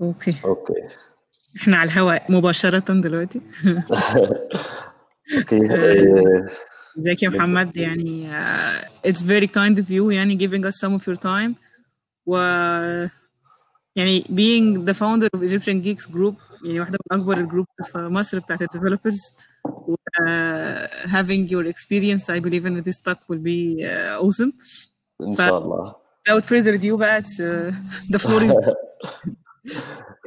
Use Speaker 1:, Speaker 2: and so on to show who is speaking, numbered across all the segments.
Speaker 1: okay
Speaker 2: okay
Speaker 1: إحنا على الهواء مباشرة دلوقتي
Speaker 2: okay آه،
Speaker 1: ازيك يا محمد يعني uh, it's very kind of you يعني giving us some of your time و يعني being the founder of Egyptian Geeks Group يعني واحدة من أكبر ال group في مصر بتاعت ال developers و uh, having your experience I believe in this talk will be uh, awesome
Speaker 2: ان شاء الله
Speaker 1: without further ado بقى uh, the floor is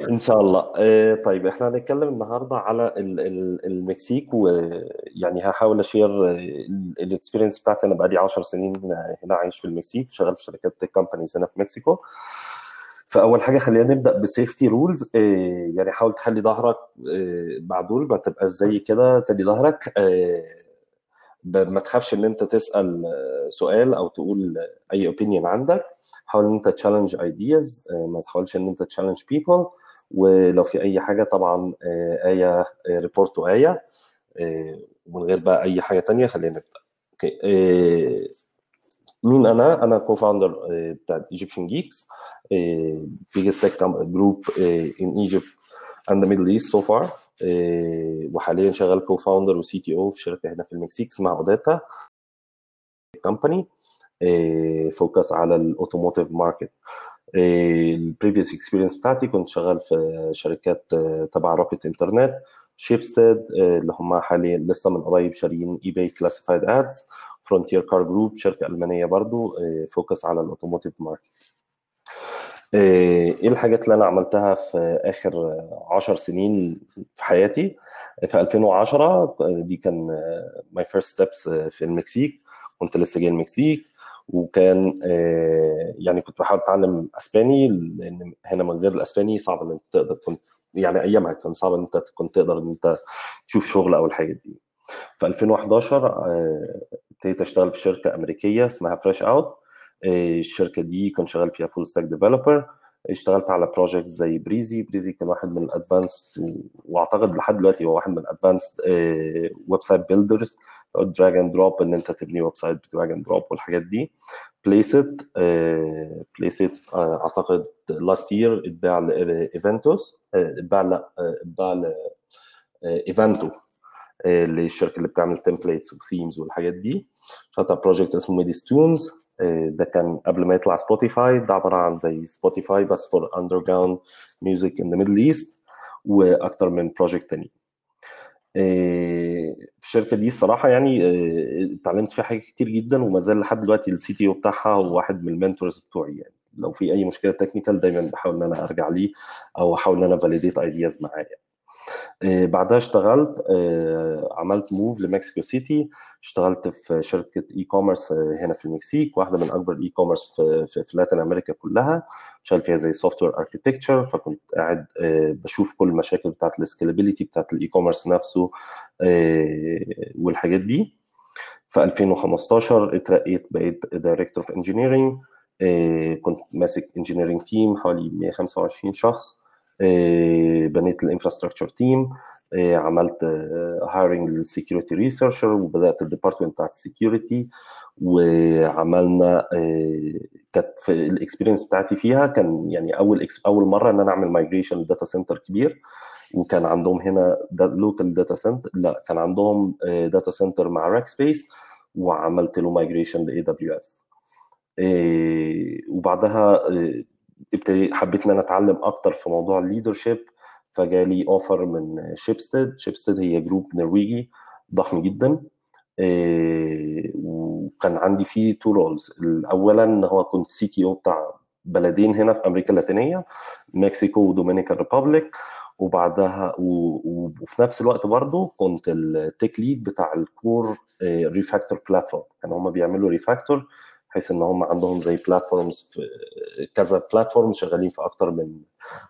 Speaker 2: إن شاء الله. آه، طيب إحنا هنتكلم النهارده على ال- ال- المكسيك ويعني هحاول أشير ال experience بتاعتي. أنا بقالي 10 سنين هنا عايش في المكسيك شغال في شركات companies هنا في مكسيكو. فأول حاجة خلينا نبدأ ب safety rules يعني حاول تخلي ظهرك آه، معدول ما تبقاش زي كده تدي ظهرك. ما تخافش إن أنت تسأل آه، سؤال أو تقول أي opinion عندك. حاول إن أنت challenge ideas ما تحاولش إن أنت challenge people ولو في أي حاجة طبعا آه، آية report آية آه، ومن غير بقى أي حاجة تانية خلينا نبدأ. okay آه، مين أنا؟ أنا co-founder بتاع Egyptian Geeks uh, in Egypt and the Middle East so far. آه، وحاليا شغال co-founder و CTO في شركة هنا في المكسيك اسمها اوداتا company focus على ال automotive market ال previous experience بتاعتي كنت شغال في شركات آه، تبع Rocket Internet Schibsted اللي هم حاليا لسه من قريب شاريين eBay Classified Ads Frontier Car Group شركة ألمانية برضو focus على ال automotive market إيه الحاجات اللي أنا عملتها في آخر 10 سنين في حياتي؟ في 2010 دي كان my first steps في المكسيك كنت لسه جاي المكسيك وكان آه، يعني كنت بحاول أتعلم أسباني لأن هنا من غير الأسباني صعب إن أنت تقدر كنت يعني أيامها كان صعب إن أنت كنت تقدر إن أنت تشوف شغل أو الحاجات دي. في 2011 آه، ابتديت أشتغل في شركة أمريكية اسمها Freshout الشركة دي كنت شغال فيها full stack developer اشتغلت على project زي Breezi. Breezi كان واحد من ال advanced واعتقد لحد دلوقتي هو واحد من ال advanced website builders drag and drop إن أنت تبني website ب drag and drop والحاجات دي. Placeit Placeit أعتقد last year اتباع لايفنتوس اتباع لا آه، اتباع هي الشركة اللي بتعمل templates و themes والحاجات دي. شغلت project اسمه Mideast Tunes ده كان قبل ما يطلع Spotify ده عبارة عن زي Spotify بس for underground music in the Middle East وأكتر من project تاني. آه، في الشركة دي الصراحة يعني آه، اتعلمت فيها حاجات كتير جدا وما زال لحد دلوقتي ال CTO بتاعها هو واحد من ال mentors بتوعي يعني. لو في أي مشكلة technical دايما بحاول إن أنا أرجع ليه أو أحاول إن أنا validate ideas معاه آه، بعدها اشتغلت آه، عملت move ل Mexico City. اشتغلت في شركة e-commerce هنا في المكسيك واحدة من أكبر ال e-commerce في, في, Latin America كلها. شغال فيها زي software architecture فكنت قاعد آه، بشوف كل المشاكل بتاعت ال scalability بتاعت ال e-commerce نفسه آه، والحاجات دي. في 2015 اترقيت بقيت director of engineering كنت ماسك engineering team حوالي 125 شخص. آه، بنيت ال infrastructure team عملت hiring لل security researcher وبدأت ال department بتاعت ال security وعملنا آه، كانت ال experience بتاعتي فيها كان يعني أول أول مرة إن أنا أعمل migration ل data center كبير وكان عندهم هنا local data center لا كان عندهم data center مع Rackspace وعملت له مايجريشن لاي دبليو اس وبعدها آه، ابتدي حبيت إن أنا أتعلم أكتر في موضوع ال leadership فجالي offer من Schibsted Schibsted هي group نرويجي ضخم جدا. إيه، وكان عندي فيه two roles اولا إن هو كنت CTO بتاع بلدين هنا في أمريكا اللاتينية مكسيكو و Dominican Republic. وبعدها وفي نفس الوقت برضه كنت ال tech lead بتاع ال core refactor platform كانوا هم بيعملوا refactor بحيث إن هم عندهم زي platforms في كذا platform شغالين في أكتر من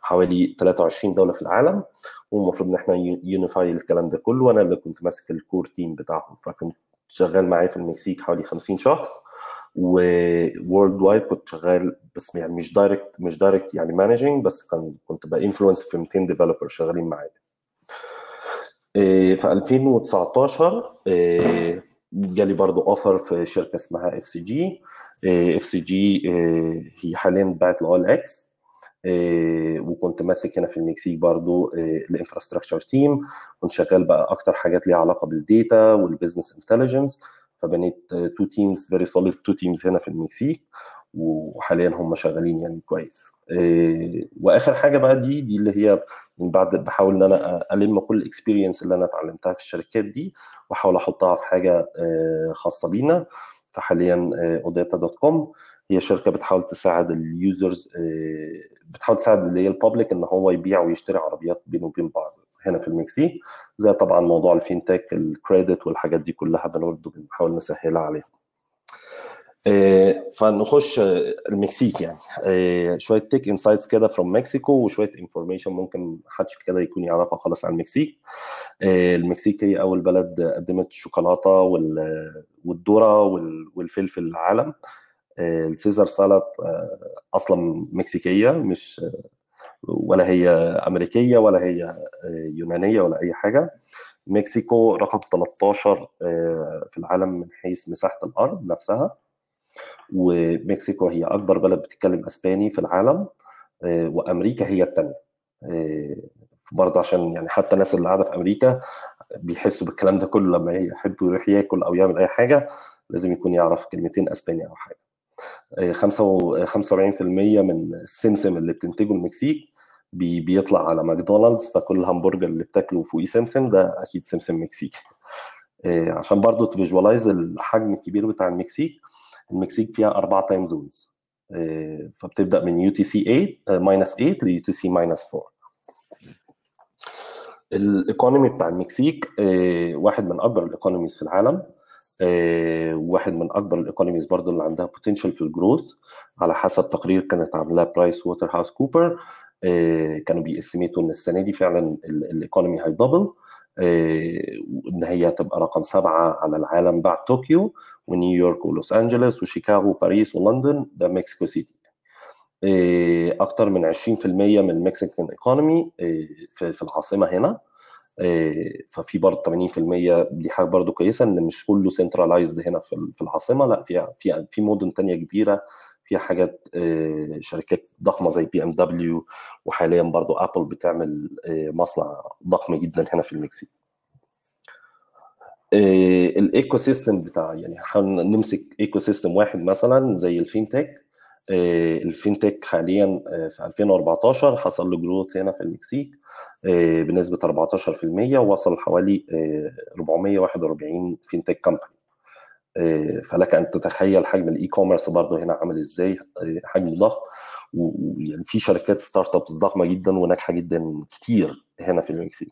Speaker 2: حوالي 23 دولة في العالم والمفروض إن إحنا unify الكلام ده كله. وأنا اللي كنت ماسك ال core team بتاعهم فكنت شغال معايا في المكسيك حوالي 50 شخص worldwide كنت شغال بس يعني مش direct مش direct يعني managing بس كان كنت ب influence في 200 developer شغالين معايا. إيه، في 2019 إيه، جالي برضو offer في شركة اسمها FCG FCG هي حاليا باعت ل OLX آه، وكنت ماسك هنا في المكسيك برضو ال infrastructure team. كنت شغال بقى أكتر حاجات ليها علاقة بال data وال business intelligence فبنيت two teams very solid two teams هنا في المكسيك. وحاليا هم شغالين يعني كويس. إيه، وآخر حاجة بقى دي دي اللي هي من بعد بحاول إن أنا ألم كل ال experience اللي أنا اتعلمتها في الشركات دي وأحاول أحطها في حاجة آه، خاصة بينا فحاليا اوداتا dot com هي شركة بتحاول تساعد ال users بتحاول تساعد اللي هي ال public إن هو يبيع ويشتري عربيات بينه وبين بعض هنا في المكسيك. زي طبعا موضوع ال fintech ال credit والحاجات دي كلها برضه بنحاول نسهلها عليهم. فنخش آه، المكسيك يعني. آه، شوية tech insights كده from Mexico وشوية information ممكن محدش كده يكون يعرفها خالص عن المكسيك. المكسيك هي أول بلد قدمت الشوكولاته وال- والذرة وال- والفلفل للعالم ال Caesar salad أصلا مكسيكية مش ولا هي أمريكية ولا هي يونانية ولا أي حاجة. مكسيكو رقم 13 في العالم من حيث مساحة الأرض نفسها. ومكسيكو هي أكبر بلد بتتكلم أسباني في العالم آه، وأمريكا هي الثانية برضه عشان يعني حتى الناس اللي قاعدة في أمريكا بيحسوا بالكلام ده كله لما يحب يروح ياكل أو يعمل أي حاجة لازم يكون يعرف كلمتين أسباني أو حاجة. آه، خمسة و- 45% من السمسم اللي بتنتجه المكسيك بي- بيطلع على ماكدونالدز فكل الهمبرجر اللي بتاكله فوقيه سمسم ده أكيد سمسم مكسيكي. آه، عشان برضو ت visualize الحجم الكبير بتاع المكسيك المكسيك فيها أربع time zones فبتبدأ من UTC 8 minus 8 ل UTC minus 4 ال economy بتاع المكسيك آه، واحد من أكبر ال economies في العالم آه، واحد من أكبر ال economies برضو اللي عندها potential في ال growth على حسب تقرير كانت عاملاه برايس ووتر هاوس كوبر كانوا بي estimate وا إن السنة دي فعلا ال economy هي double إن هي تبقى رقم سبعة على العالم بعد طوكيو ونيويورك ولوس أنجلوس وشيكاغو وباريس ولندن ده مكسيكو سيتي. إيه، أكتر من 20% من ال Mexican economy في في العاصمة هنا. ففي برضه 80% دي حاجة برضه كويسة إن مش كله centralized هنا في في العاصمة لأ فيها في في مدن تانية كبيرة فيها حاجات إيه، شركات ضخمة زي BMW وحاليا برضه Apple بتعمل إيه، مصنع ضخم جدا هنا في المكسيك. ال ecosystem بتاع يعني نمسك ecosystem واحد مثلا زي ال fintech. آه، ال fintech حاليا آه، في 2014 حصل له growth هنا في المكسيك آه، بنسبة 14% ووصل حوالي آه، 441 fintech company فلك أن تتخيل حجم ال e-commerce برضه هنا عامل إزاي؟ آه، حجم ضخم ويعني في شركات startups ضخمة جدا وناجحة جدا كتير هنا في المكسيك.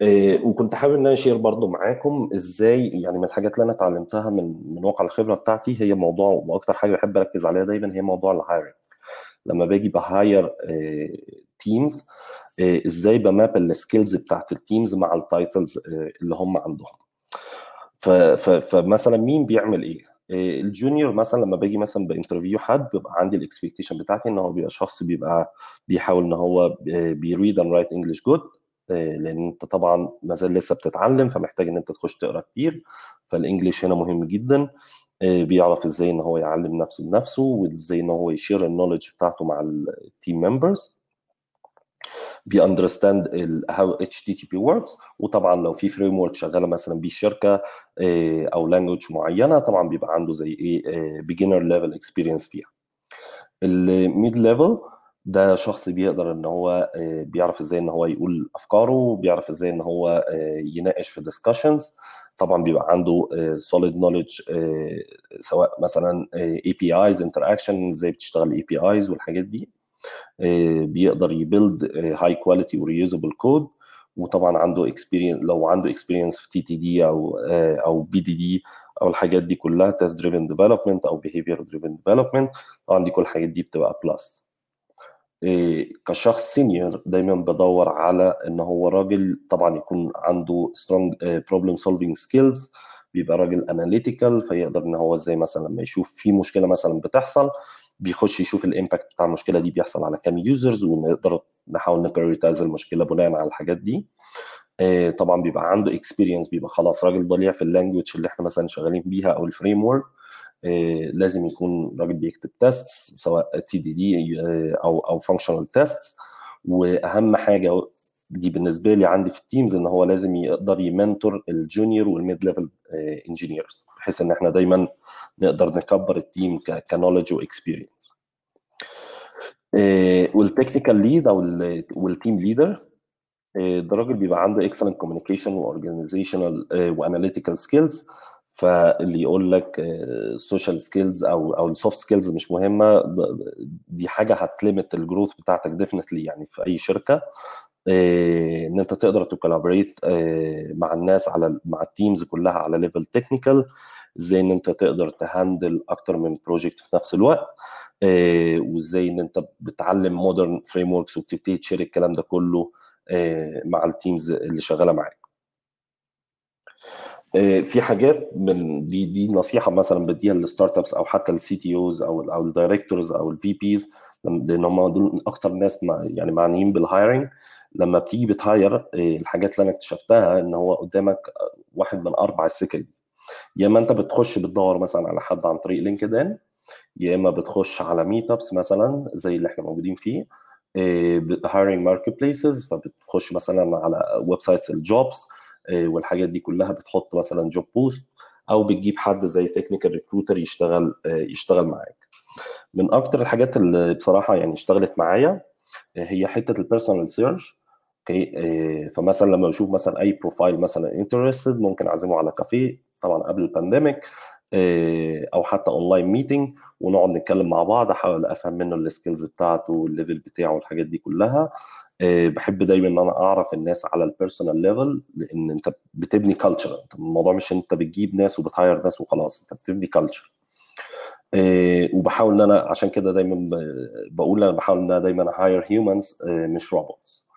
Speaker 2: إيه، وكنت حابب إن أنا أ share برضو معاكم إزاي يعني من الحاجات اللي أنا اتعلمتها من من واقع الخبرة بتاعتي هي موضوع وأكتر حاجة بحب أركز عليها دايما هي موضوع ال hiring لما باجي ب hire teams إزاي ب map ال skills بتاعت ال teams مع ال titles اللي هم عندهم. فمثلا مين بيعمل إيه؟ إيه، ال junior مثلا لما باجي مثلا ب interview حد بيبقى عندي ال expectation بتاعتي إن هو بيبقى شخص بيبقى بيحاول إن هو بي read and write English good لأن أنت طبعا ما زال لسه بتتعلم فمحتاج إن أنت تخش تقرأ كتير فال English هنا مهم جدا آه، بيعرف إزاي إن هو يعلم نفسه بنفسه وإزاي إن هو ي share ال knowledge بتاعته مع ال team members بي understand how HTTP works وطبعا لو في framework شغالة مثلا بيها الشركة آه، أو language معينة طبعا بيبقى عنده زي إيه beginner level experience فيها. ال mid level ده شخص بيقدر إن هو آه، بيعرف إزاي إن هو يقول أفكاره بيعرف إزاي إن هو آه، يناقش في discussions طبعا بيبقى عنده solid knowledge سواء مثلا APIs interaction إزاي بتشتغل APIs والحاجات دي. بيقدر ي build high quality و reusable code وطبعا عنده experience لو عنده experience في TDD أو آه، أو BDD أو الحاجات دي كلها test driven development أو behavior driven development طبعا دي كل الحاجات دي بتبقى plus إيه، كشخص senior دايما بدور على إن هو راجل طبعا يكون عنده strong problem solving skills بيبقى راجل analytical فيقدر إن هو إزاي مثلا لما يشوف في مشكلة مثلا بتحصل بيخش يشوف ال impact بتاع المشكلة دي بيحصل على كام users ونقدر نحاول ن prioritize المشكلة بناء على الحاجات دي. آه، طبعا بيبقى عنده experience بيبقى خلاص راجل ضليع في ال language اللي إحنا مثلا شغالين بيها أو ال framework لازم يكون راجل بيكتب test سواء TDD أو أو functional test وأهم حاجة دي بالنسبة لي عندي في ال teams إن هو لازم يقدر ي mentor ال junior وال mid level engineers بحيث إن إحنا دايما نقدر نكبر ال team ك knowledge و experience وال technical lead أو وال team leader ده راجل بيبقى عنده excellent communication و organizational و analytical skills فاللي يقول لك ال social skills أو أو ال soft skills مش مهمة دي حاجة هت limit ال growth بتاعتك definitely يعني في أي شركة. إن أنت تقدر ت collaborate مع الناس على مع ال teams كلها على level technical إزاي إن أنت تقدر ت handle أكتر من project في نفس الوقت وإزاي إن أنت بتعلم modern frameworks وبتبتدي ت share الكلام ده كله مع ال teams اللي شغالة معاك. في حاجات من دي دي نصيحة مثلا بديها لل startups أو حتى ال CTOs أو أو ال directors أو ال VPs لأن هم دول أكتر ناس مع يعني معنيين بال hiring لما بتيجي بت hire الحاجات اللي أنا اكتشفتها إن هو قدامك واحد من أربع السكك يا إما أنت بتخش بتدور مثلا على حد عن طريق لينكد يا إما بتخش على meetups مثلا زي اللي إحنا موجودين فيه hiring marketplaces فبتخش مثلا على websites ال jobs والحاجات دي كلها بتحط مثلا job post أو بتجيب حد زي technical recruiter يشتغل يشتغل معاك. من أكتر الحاجات اللي بصراحة يعني اشتغلت معايا هي حتة ال personal search okay؟ فمثلا لما بشوف مثلا أي profile مثلا interested ممكن أعزمه على كافيه طبعا قبل ال pandemic أو حتى online meeting ونقعد نتكلم مع بعض أحاول أفهم منه ال skills بتاعته وال level بتاعه والحاجات دي كلها. بحب دايما إن أنا أعرف الناس على ال personal level لأن أنت بتبني culture الموضوع مش أنت بتجيب ناس وبت hire ناس وخلاص أنت بتبني culture وبحاول إن أنا عشان كده دايما بقول أنا بحاول إن أنا دايما hire humans مش robots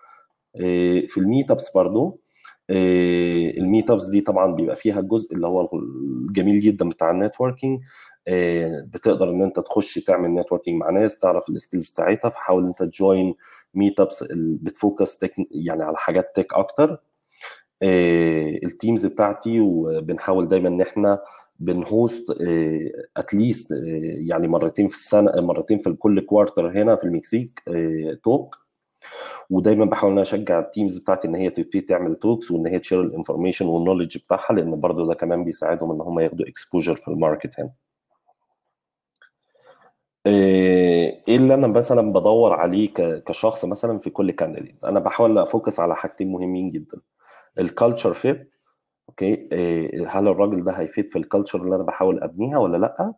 Speaker 2: في ال meetups برضه ال meetups دي طبعا بيبقى فيها الجزء اللي هو الجميل جدا بتاع ال networking بتقدر إن أنت تخش تعمل networking مع ناس تعرف ال skills بتاعتها فحاول أنت ت join meetups بت focus يعني على حاجات tech أكتر. ال teams بتاعتي وبنحاول دايما إن إحنا بن host at least يعني مرتين في السنة مرتين في كل quarter هنا في المكسيك talk ودايما بحاول إن أشجع ال teams بتاعتي إن هي تبتدي تعمل talks وإن هي ت share ال information وال knowledge بتاعها لأن برضه ده كمان بيساعدهم إن هم ياخدوا exposure في ال market هنا. إيه اللي أنا مثلا بدور عليه كشخص مثلا في كل candidate أنا بحاول أ focus على حاجتين مهمين جدا. ال culture fit okay؟ هل الراجل ده هيفيد في ال culture اللي أنا بحاول أبنيها ولا لأ؟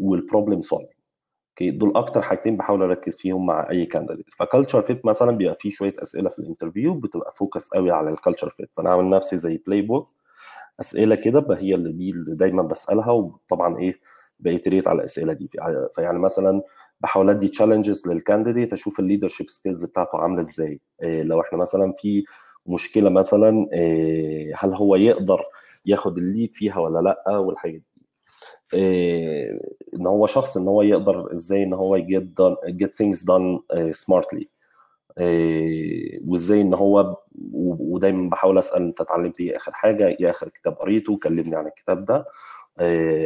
Speaker 2: وال problem solving okay دول أكتر حاجتين بحاول أركز فيهم مع أي candidate ف culture fit مثلا بيبقى فيه شوية أسئلة في ال interview بتبقى focus قوي على ال culture fit فأنا عامل نفسي زي playbook أسئلة كده هي اللي دي اللي دايما بسألها وطبعا إيه بيتريت على الأسئلة دي. فيعني مثلا بحاول أدي challenges لل candidate أشوف ال leadership skills بتاعته عاملة إزاي. إيه لو إحنا مثلا في مشكلة مثلا إيه هل هو يقدر ياخد ال lead فيها ولا لأ والحاجات دي. إن هو شخص إن هو يقدر إزاي إن هو ي get get things done smartly. وإزاي إن هو ودايما بحاول أسأل أنت اتعلمت إيه آخر حاجة إيه آخر كتاب قريته كلمني عن الكتاب ده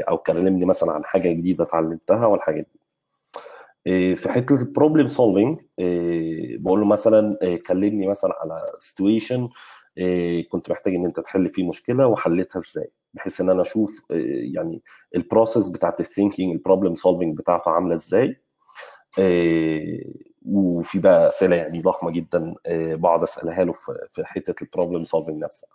Speaker 2: أو كلمني مثلا عن حاجة جديدة اتعلمتها والحاجات دي. في حتة ال problem solving بقول له مثلا كلمني مثلا على situation كنت محتاج إن أنت تحل فيه مشكلة وحلتها إزاي. بحيث إن أنا أشوف يعني ال process بتاعت ال thinking ال problem solving بتاعته عاملة إزاي. وفي بقى أسئلة يعني ضخمة جدا بقعد أسألها له في حتة ال problem solving نفسها.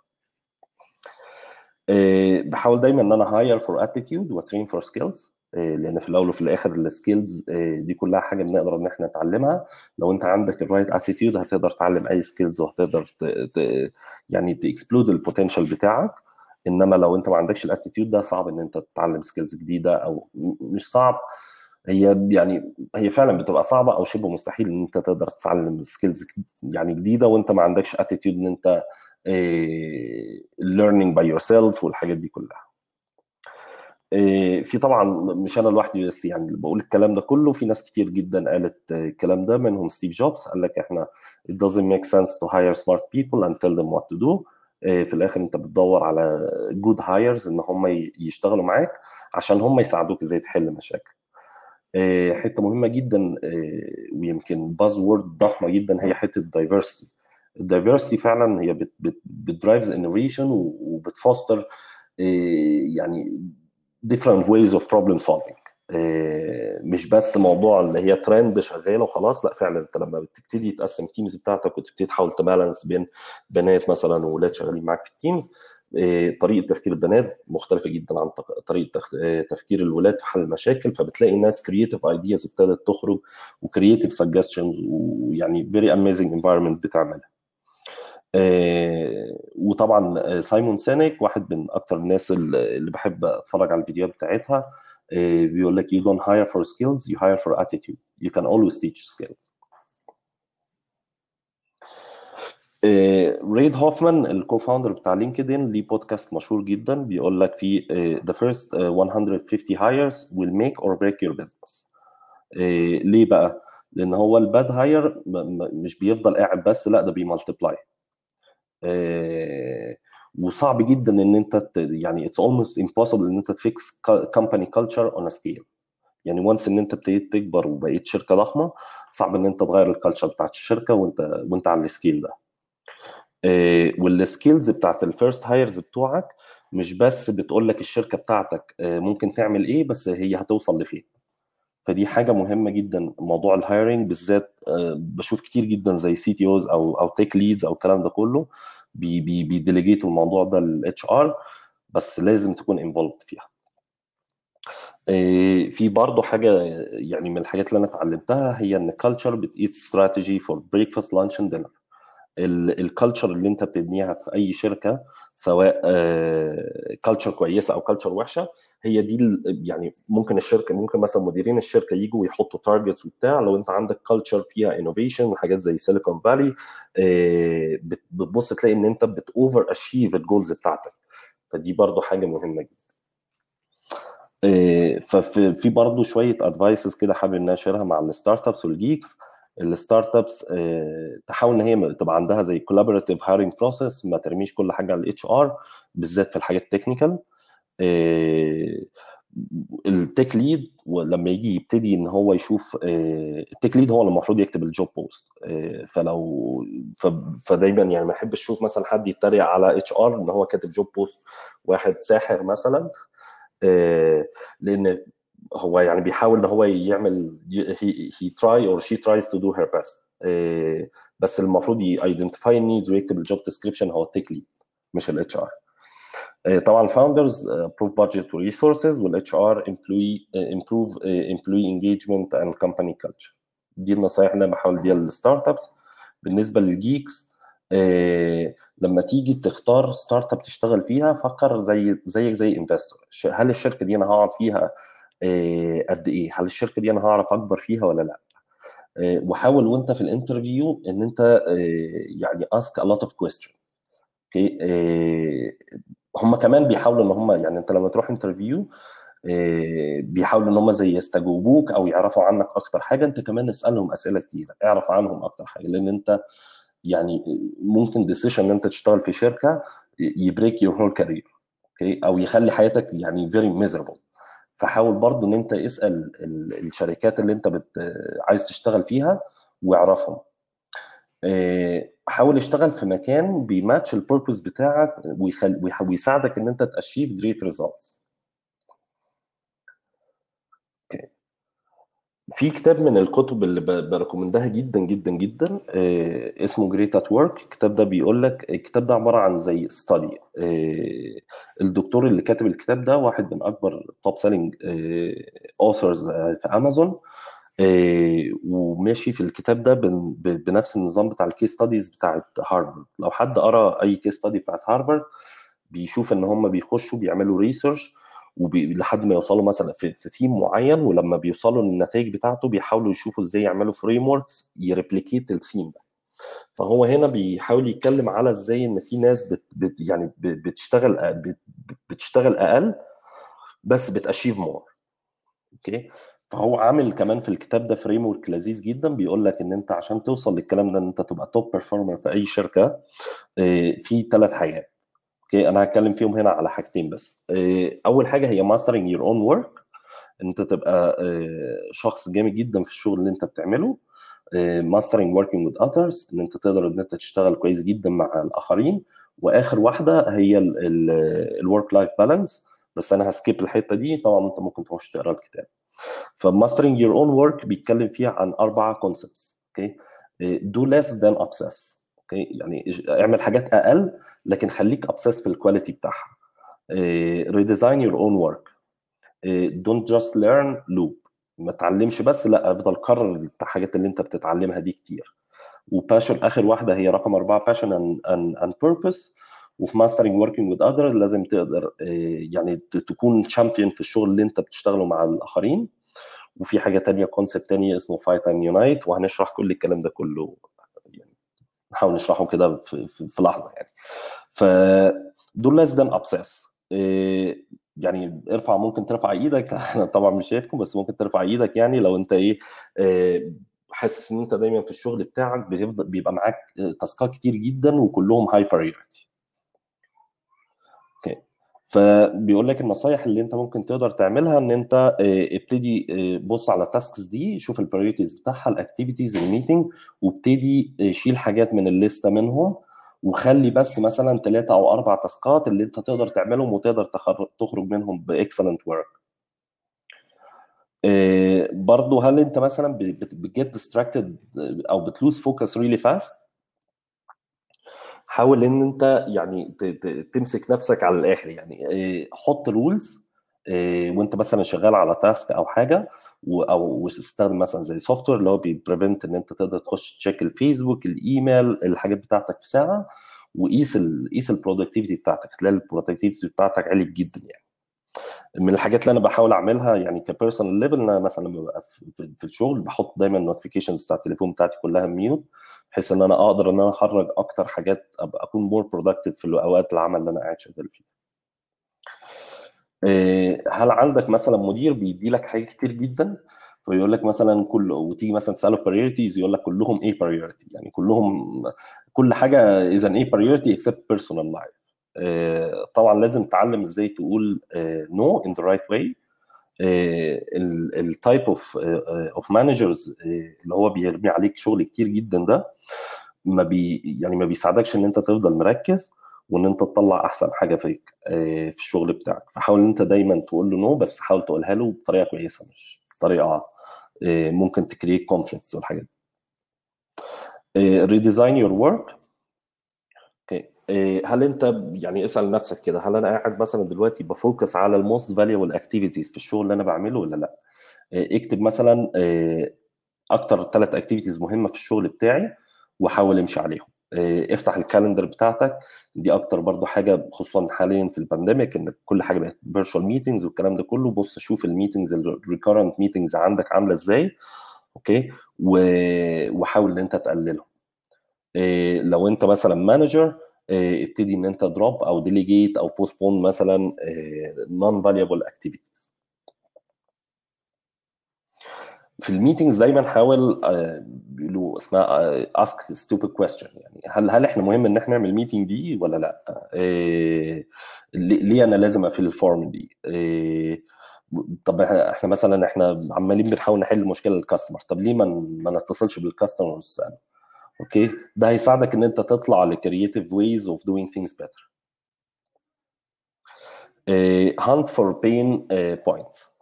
Speaker 2: بحاول دايما إن أنا hire for attitude و train for skills لأن في الأول وفي الآخر ال skills دي كلها حاجة بنقدر إن إحنا نتعلمها. لو أنت عندك ال right attitude هتقدر تعلم أي skills وهتقدر. يعني ت explode ال potential بتاعك. إنما لو أنت ما عندكش ال attitude ده صعب إن أنت تتعلم skills جديدة أو مش صعب. هي يعني هي فعلا بتبقى صعبة أو شبه مستحيل إن أنت تقدر تتعلم skills يعني جديدة وأنت ما عندكش attitude إن أنت learning by yourself والحاجات دي كلها. في طبعا مش أنا لوحدي بس يعني اللي بقول الكلام ده كله في ناس كتير جدا قالت الكلام ده منهم ستيف جوبز قال لك إحنا it doesn't make sense to hire smart people and tell them what to do. آه، في الآخر أنت بتدور على good hires إن هم يشتغلوا معاك عشان هم يساعدوك إزاي تحل مشاكل. آه، حتة مهمة جدا آه، ويمكن buzzword ضخمة جدا هي حتة ال diversity ال diversity فعلا هي بت drives innovation وبت foster يعني different ways of problem solving. آه، مش بس موضوع اللي هي ترند شغاله وخلاص لا فعلا انت لما بتبتدي تقسم teams بتاعتك وتبتدي تحاول ت balance بين بنات مثلا وولاد شغالين معاك في ال teams آه، طريقة تفكير البنات مختلفة جدا عن طريقة آه، تفكير الولاد في حل المشاكل فبتلاقي ناس creative ideas ابتدت تخرج و creative suggestions ويعني very amazing environment بتعملها. آه، وطبعا سايمون سينيك واحد من أكتر الناس اللي بحب أتفرج على الفيديوهات بتاعتها بيقول لك you don't hire for skills you hire for attitude. You can always teach skills. ريد هوفمان ال co-founder بتاع لينكدين ليه بودكاست مشهور جدا. بيقول لك فيه آه، the first آه، 150 hires will make or break your business. ليه بقى؟ لأن هو ال bad hire مش بيفضل قاعد بس لا ده بي multiply وصعب جدا إن أنت يعني it's almost impossible إن أنت ت fix culture on a scale. يعني once إن أنت ابتديت تكبر وبقيت شركة ضخمة صعب إن أنت تغير ال culture بتاعت الشركة وأنت وأنت على ال scale ده. آه، وال skills بتاعت ال first hires بتوعك مش بس بتقول لك الشركة بتاعتك آه، ممكن تعمل إيه بس هي هتوصل لفين. فدي حاجة مهمة جدا موضوع ال hiring بالذات آه، بشوف كتير جدا زي CTOs أو أو tech leads أو الكلام ده كله. بي delegate وا الموضوع ده لل HR بس لازم تكون involved فيها. آه، في برضه حاجة يعني من الحاجات اللي أنا اتعلمتها هي إن culture eats strategy for breakfast lunch and dinner ال culture اللي أنت بتبنيها في أي شركة سواء culture كويسة أو culture وحشة هي دي يعني ممكن الشركة ممكن مثلا مديرين الشركة يجوا ويحطوا targets وبتاع لو أنت عندك culture فيها innovation وحاجات زي Silicon Valley بتبص تلاقي إن أنت بت over achieve ال goals بتاعتك. فدي برضو حاجة مهمة جدا. آه، ففي في برضه شوية advices كده حابب إن أنا أ share ها مع ال startups وال geeks ال startups تحاول إن هي تبقى عندها زي collaborative hiring process ما ترميش كل حاجة على ال HR بالذات في الحاجات ال technical ال tech lead ولما يجي يبتدي إن هو يشوف آه، ال tech lead هو اللي المفروض يكتب ال job post آه، فلو فدايما يعني ما احبش أشوف مثلا حد يتريق على HR إن هو كاتب job post واحد ساحر مثلا. آه، لأن هو يعني بيحاول إن هو يعمل he try or she tries to do her best بس المفروض ي identify ال needs ويكتب ال job description هو ال tech lead مش ال HR طبعا ال founders improve budget resources وال HR employee improve employee engagement and company culture. دي النصائح اللي أنا بحاول أديها لل startups بالنسبة لل geeks آه، لما تيجي تختار startup تشتغل فيها فكر زي زيك زي investor هل الشركة دي أنا هقعد فيها آه، قد إيه؟ هل الشركة دي أنا هعرف أكبر فيها ولا لأ؟ آه، وحاول وأنت في ال interview إن أنت آه، يعني ask a lot of questions okay؟ آه، هم كمان بيحاولوا إن هم يعني أنت لما تروح interview بيحاولوا إن هم زي يستجوبوك أو يعرفوا عنك أكتر حاجة أنت كمان اسألهم أسئلة كتيرة اعرف عنهم أكتر حاجة لأن أنت يعني ممكن decision إن أنت تشتغل في شركة ي break your whole career okay؟ أو يخلي حياتك يعني very miserable فحاول برضو إن أنت اسأل ال- الشركات اللي أنت عايز تشتغل فيها واعرفهم. آه، حاول اشتغل في مكان بي match ال purpose بتاعك ويخل... ويساعدك إن أنت ت achieve great results في كتاب من الكتب اللي ب- ب recommend ها جدا جدا جدا آه، اسمه Great at Work الكتاب ده بيقول لك الكتاب ده عبارة عن زي study الدكتور اللي كاتب الكتاب ده واحد من أكبر top selling authors في امازون آه، وماشي في الكتاب ده بنفس النظام بتاع ال case studies بتاعت هارفارد لو حد قرأ أي case study بتاعت هارفارد بيشوف إن هم بيخشوا بيعملوا research. لحد ما يوصلوا مثلا في, في تيم معين ولما بيوصلوا للنتائج بتاعته بيحاولوا يشوفوا إزاي يعملوا frameworks ي replicate ال theme ده فهو هنا بيحاول يتكلم على إزاي إن في ناس بت... بت... يعني بتشتغل. بتشتغل أقل بس بت achieve more okay فهو عامل كمان في الكتاب ده framework لذيذ جدا بيقول لك إن أنت عشان توصل للكلام ده إن أنت تبقى top performer في أي شركة آه، في ثلاث حاجات. okay؟ أنا هتكلم فيهم هنا على حاجتين بس. آه، أول حاجة هي mastering your own work إن أنت تبقى آه، شخص جامد جدا في الشغل اللي أنت بتعمله. mastering working with others إن أنت تقدر إن أنت تشتغل كويس جدا مع الآخرين. وآخر واحدة هي ال work life balance بس أنا ه skip الحتة دي. طبعا أنت ممكن تخش تقرأ الكتاب. ف mastering your own work بيتكلم فيها عن أربعة concepts okay do less then obsess okay يعني اعمل حاجات أقل لكن خليك obsess في ال quality بتاعها. redesign your own work don't just learn loop ما تعلمش بس لا افضل كرر الحاجات اللي انت بتتعلمها دي كتير. و passion آخر واحدة هي رقم أربعة passion and purpose وفي mastering working with others لازم تقدر يعني تكون champion في الشغل اللي انت بتشتغله مع الآخرين. وفي حاجة تانية concept تانية اسمه fight and unite وهنشرح كل الكلام ده كله يعني نحاول نشرحه كده في, في, في لحظة يعني. ف do less then obsess يعني ارفع ممكن ترفع إيدك أنا طبعا مش شايفكم بس ممكن ترفع إيدك يعني لو انت إيه حاسس ان انت دايما في الشغل بتاعك بيفضل بيبقى معاك تاسكات كتير جدا وكلهم high priority okay فبيقول لك النصايح اللي انت ممكن تقدر تعملها ان انت ابتدي بص على ال tasks دي شوف ال priorities بتاعها ال activities ال meeting وابتدي شيل حاجات من الليستة منهم وخلي بس مثلا ثلاثة أو أربع تاسكات اللي انت تقدر تعملهم وتقدر تخرج منهم ب excellent work برضه هل انت مثلا بت get distracted أو بت lose focus really fast حاول إن أنت يعني تمسك نفسك على الآخر. يعني حط rules وأنت مثلا شغال على task أو حاجة أو تستخدم مثلا زي software اللي هو بي prevent إن أنت تقدر تخش check الفيسبوك الإيميل الحاجات بتاعتك في ساعة وقيس قيس ال productivity بتاعتك. هتلاقي ال productivity بتاعتك عالي جدا يعني. من الحاجات اللي أنا بحاول أعملها يعني ك personal level أنا مثلا لما ببقى في الشغل بحط دايما ال notifications بتاع التليفون بتاعتي كلها mute بحيث إن أنا أقدر إن أنا أخرج أكتر حاجات أبقى أكون more productive في اوقات العمل اللي أنا قاعد شغال فيها. هل عندك مثلا مدير بيدي لك حاجات كتير جدا فيقول لك مثلا كل وتيجي مثلا تسأله priorities يقول لك كلهم a priority يعني كلهم كل حاجة is a priority except personal life طبعا لازم تتعلم إزاي تقول no in the right way ال type of of managers اللي هو بيرمي عليك شغل كتير جدا ده ما بي يعني ما بيساعدكش إن أنت تفضل مركز وإن أنت تطلع أحسن حاجة فيك في الشغل بتاعك. فحاول إن أنت دايما تقول له no بس حاول تقولها له بطريقة كويسة مش بطريقة ممكن ت create conflicts والحاجات دي. redesign your work هل انت يعني اسأل نفسك كده هل أنا قاعد مثلا دلوقتي ب focus على ال most valuable activities في الشغل اللي أنا بعمله ولا لا؟ اكتب مثلا أكتر ثلاث activities مهمة في الشغل بتاعي وحاول امشي عليهم. افتح ال calendar بتاعتك دي أكتر برضو حاجة خصوصا حاليا في ال pandemic إن كل حاجة بقت virtual meetings والكلام ده كله بص شوف ال meetings ال recurrent meetings عندك عاملة إزاي okay؟ وحاول إن أنت تقللهم. لو أنت مثلا manager ابتدي إن أنت drop أو delegate أو postpone مثلا non valuable activities في ال meetings دايما حاول بيقولوا اسمها ask stupid question يعني هل هل إحنا مهم إن إحنا نعمل meeting دي ولا لأ؟ إيه ليه أنا لازم اقفل ال form دي؟ إيه طب إحنا مثلا إحنا عمالين بنحاول نحل مشكلة لل customer طب ليه ما ما نتصلش بال customer ونساله؟ okay؟ ده هيساعدك إن أنت تطلع ل creative ways of doing things better hunt for pain points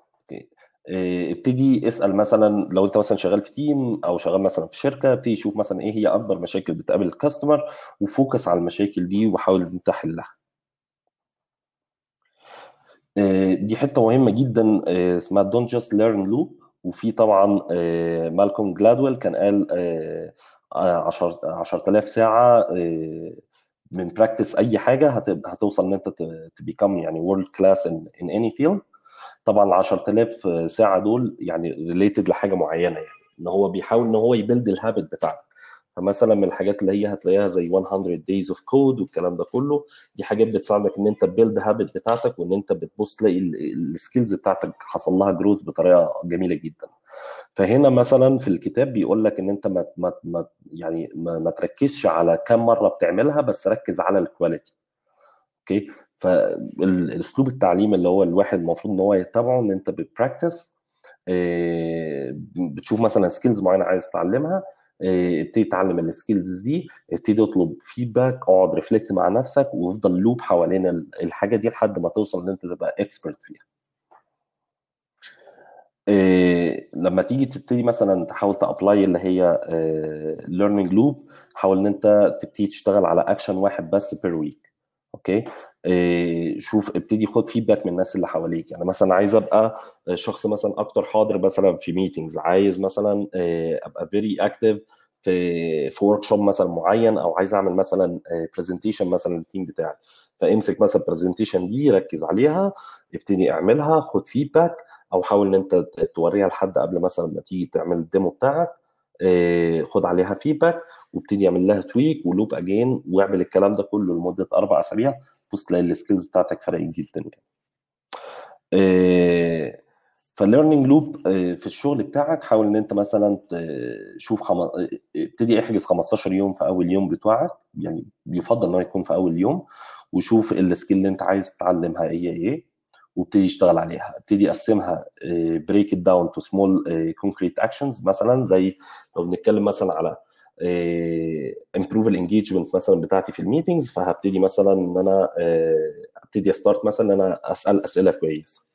Speaker 2: ابتدي اسأل مثلا لو أنت مثلا شغال في team أو شغال مثلا في شركة ابتدي شوف مثلا إيه هي أكبر مشاكل بتقابل ال customer و focus على المشاكل دي وحاول إن أنت تحلها. دي حتة مهمة جدا اسمها don't just learn loop وفي طبعا مالكوم جلادويل كان قال 10000 ساعة من practice أي حاجة هتوصل إن أنت ت become يعني world class in any field طبعا ال 10000 ساعة دول يعني related لحاجة معينة يعني إن هو بيحاول إن هو ي build ال habit بتاعك. فمثلا من الحاجات اللي هي هتلاقيها زي 100 days of code والكلام ده كله دي حاجات بتساعدك إن أنت ت build habit بتاعتك وإن أنت بتبص تلاقي ال skills بتاعتك حصل لها growth بطريقة جميلة جدا. فهنا مثلا في الكتاب بيقول لك إن أنت ما, ما, يعني ما, ما تركزش على كم مرة بتعملها بس ركز على ال quality okay؟ فالأسلوب التعليم اللي هو الواحد المفروض إن هو يتبعه إن أنت بت practice بتشوف مثلا skills معينة عايز تتعلمها آه، ابتدي تعلم ال skills دي ابتدي اطلب feedback اقعد reflect مع نفسك وافضل loop حوالين ال- الحاجة دي لحد ما توصل إن أنت تبقى expert فيها. إيه لما تيجي تبتدي مثلا تحاول ت apply اللي هي learning loop حاول إن أنت تبتدي تشتغل على اكشن واحد بس per week okay؟ إيه شوف ابتدي خد feedback من الناس اللي حواليك. يعني مثلا عايز أبقى شخص مثلا أكتر حاضر مثلا في meetings عايز مثلا أبقى very active في في workshop مثلا معين أو عايز أعمل مثلا presentation مثلا لل team بتاعي. فامسك مثلا ال presentation دي ركز عليها ابتدي اعملها خد feedback أو حاول إن أنت توريها لحد قبل مثلا ما تيجي تعمل ال demo بتاعك آه، خد عليها feedback وابتدي اعمل لها tweak و loop again واعمل الكلام ده كله لمدة أربع أسابيع بص تلاقي ال skills بتاعتك فرقت جدا يعني. آه، فال learning loop في الشغل بتاعك حاول إن أنت مثلا تشوف خم... آه، ابتدي احجز 15 يوم في أول يوم بتوعك يعني يفضل انه يكون في أول يوم وشوف ال skill اللي أنت عايز تتعلمها هي إيه وابتدي اشتغل عليها. ابتدي أقسمها break down to small concrete actions مثلا زي لو بنتكلم مثلا على improve ال engagement مثلا بتاعتي في ال meetings فهبتدي مثلا إن أنا آه، ابتدي أ start مثلا إن أنا أسأل أسئلة كويسه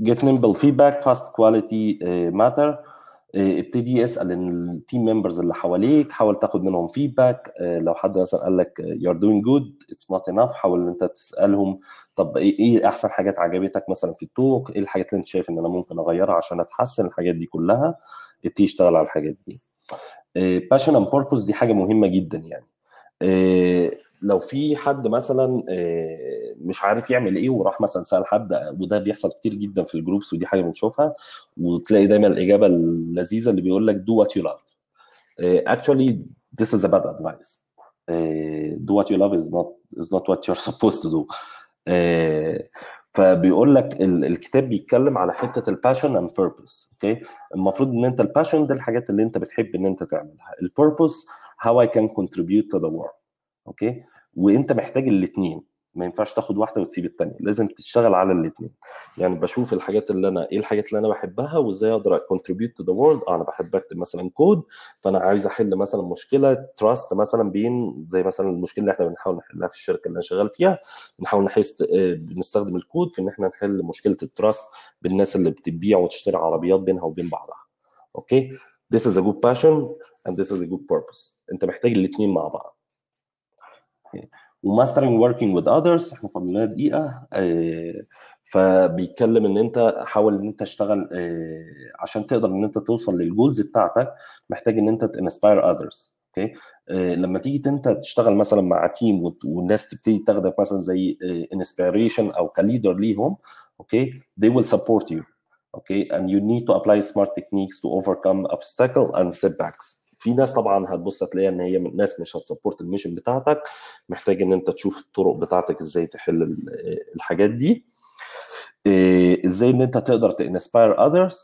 Speaker 2: get nimble feedback fast quality matter ابتدي أسأل ال team members اللي حواليك حاول تاخد منهم feedback لو حد مثلا قال لك you're doing good it's not enough حاول إن أنت تسألهم. طب إيه إيه أحسن حاجات عجبتك مثلا في ال talk إيه الحاجات اللي أنت شايف إن أنا ممكن أغيرها عشان أتحسن الحاجات دي كلها؟ ابتدي اشتغل على الحاجات دي. passion and purpose دي حاجة مهمة جدا يعني. آه، لو في حد مثلا آه، مش عارف يعمل إيه وراح مثلا سأل حد وده بيحصل كتير جدا في ال groups ودي حاجة بنشوفها وتلاقي دايما الإجابة اللذيذة اللي بيقول لك what you love. Uh, actually this is a bad advice. uh, do what you love is not is not what you're to do. uh, فبيقول لك ال- الكتاب بيتكلم على حتة ال passion and purpose okay المفروض إن أنت ال passion ده الحاجات اللي أنت بتحب إن أنت تعملها. ال purpose how I can contribute to the world okay وانت محتاج الاثنين. ما ينفعش تاخد واحدة وتسيب الثانية لازم تشتغل على الاثنين. يعني بشوف الحاجات اللي أنا إيه الحاجات اللي أنا بحبها وإزاي أقدر to the world آه أنا بحب أكتب مثلا كود فأنا عايز أحل مثلا مشكلة trust مثلا بين زي مثلا المشكلة اللي إحنا بنحاول نحلها في الشركة اللي أنا شغال فيها بنحاول نحس آه، بنستخدم الكود في إن إحنا نحل مشكلة ال trust بالناس اللي بتبيع وتشتري عربيات بينها وبين بعضها. okay؟ This is a good passion and this is a good purpose. أنت محتاج الاثنين مع بعض. و mastering working with others إحنا فاضل دقيقة. آه، فبيتكلم إن أنت حاول إن أنت تشتغل آه، عشان تقدر إن أنت توصل لل goals بتاعتك محتاج إن أنت ت inspire others okay؟ آه، لما تيجي أنت تشتغل مثلا مع team والناس تبتدي تاخدك مثلا زي inspiration أو ك leader ليهم okay؟ they will support you okay and you need to apply smart techniques to overcome obstacle and setbacks. في ناس طبعا هتبص هتلاقيها إن هي من- ناس مش ه support ال mission بتاعتك محتاج إن أنت تشوف الطرق بتاعتك إزاي تحل ال- الحاجات دي. إيه، إزاي إن أنت تقدر ت inspire others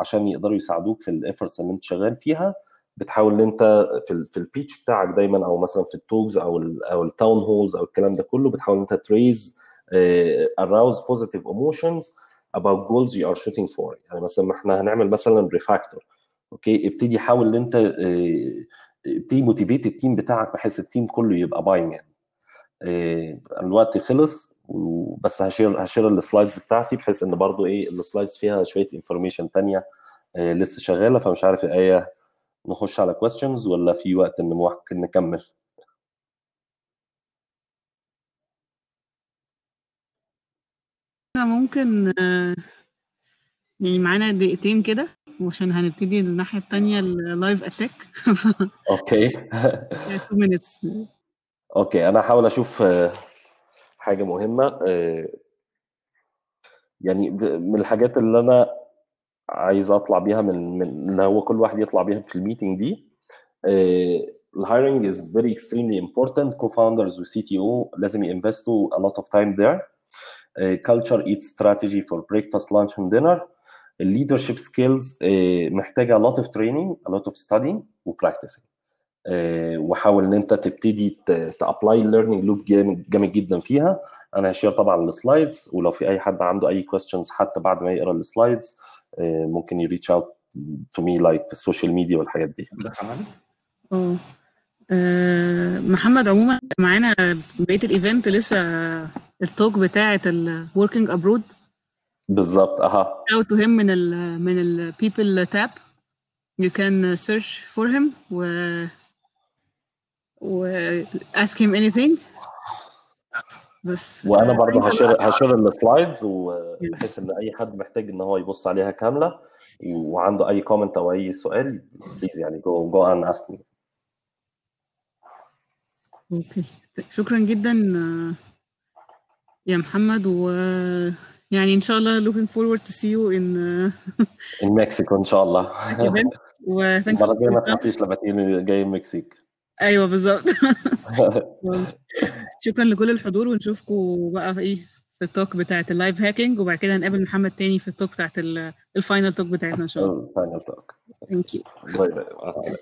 Speaker 2: عشان يقدروا يساعدوك في ال efforts اللي أنت شغال فيها. بتحاول إن أنت في في ال pitch بتاعك دايما أو مثلا في ال talks أو ال أو ال town halls أو الكلام ده كله بتحاول إن أنت ت raise arouse positive emotions about goals you are shooting for. يعني مثلا إحنا هنعمل مثلا refactor okay؟ ابتدي حاول إن أنت آه، ابتدي motivate ال team بتاعك بحيث ال team كله يبقى باين يعني. إيه، الوقت خلص وبس ه share ه share ال slides بتاعتي بحيث إن برضو إيه ال slides فيها شوية information تانية إيه، لسه شغالة فمش عارف إيه نخش على questions ولا في وقت ان ممكن نكمل
Speaker 1: ممكن آه، يعني معانا دقيقتين كده؟ وعشان هنبتدي الناحية التانية ال live
Speaker 2: attack okay.
Speaker 1: 2 minutes.
Speaker 2: okay أنا هحاول أشوف آه، حاجة مهمة. آه، يعني من الحاجات اللي أنا عايز أطلع بيها من من اللي هو كل واحد يطلع بيها في ال meeting دي ال hiring is very extremely important co-founders و CTO لازم ينفستوا a lot of time there. culture eat strategy for breakfast lunch and dinner. Leadership skills uh, محتاجة a lot of training a lot of studying و practicing. آه، وحاول إن أنت تبتدي ت apply ال learning loop جامد جدا فيها. أنا ه share طبعا ال slides ولو في أي حد عنده أي كويستشنز حتى بعد ما يقرأ ال slides آه، ممكن ي reach out to me like في ال social media والحاجات دي.
Speaker 1: آه آه، محمد عموما معانا بقية ال event لسه ال talk بتاعة ال working abroad
Speaker 2: بالظبط أها.
Speaker 1: Out to him من ال من ال people tab. You can search for him و و ask him anything. بس.
Speaker 2: وأنا برضه
Speaker 1: ه share.
Speaker 2: ه
Speaker 1: share
Speaker 2: ال slides وبحيث إن أي حد محتاج إن هو يبص عليها كاملة وعنده أي comment أو أي سؤال please يعني go go and ask me
Speaker 1: okay شكرا جدا آه، يا محمد و يعني إن شاء الله looking forward to see you in uh,
Speaker 2: in مكسيكو إن شاء الله. المرة الجاية ما. تخافيش لما تيجي جاي المكسيك
Speaker 1: أيوه بالظبط. شكرا لكل الحضور ونشوفكم بقى في إيه في ال talk بتاعت ال live hacking وبعد كده هنقابل محمد تاني في ال talk بتاعت ال- ال final talk بتاعتنا إن شاء الله.
Speaker 2: final talk
Speaker 1: thank you
Speaker 2: باي باي مع السلامة.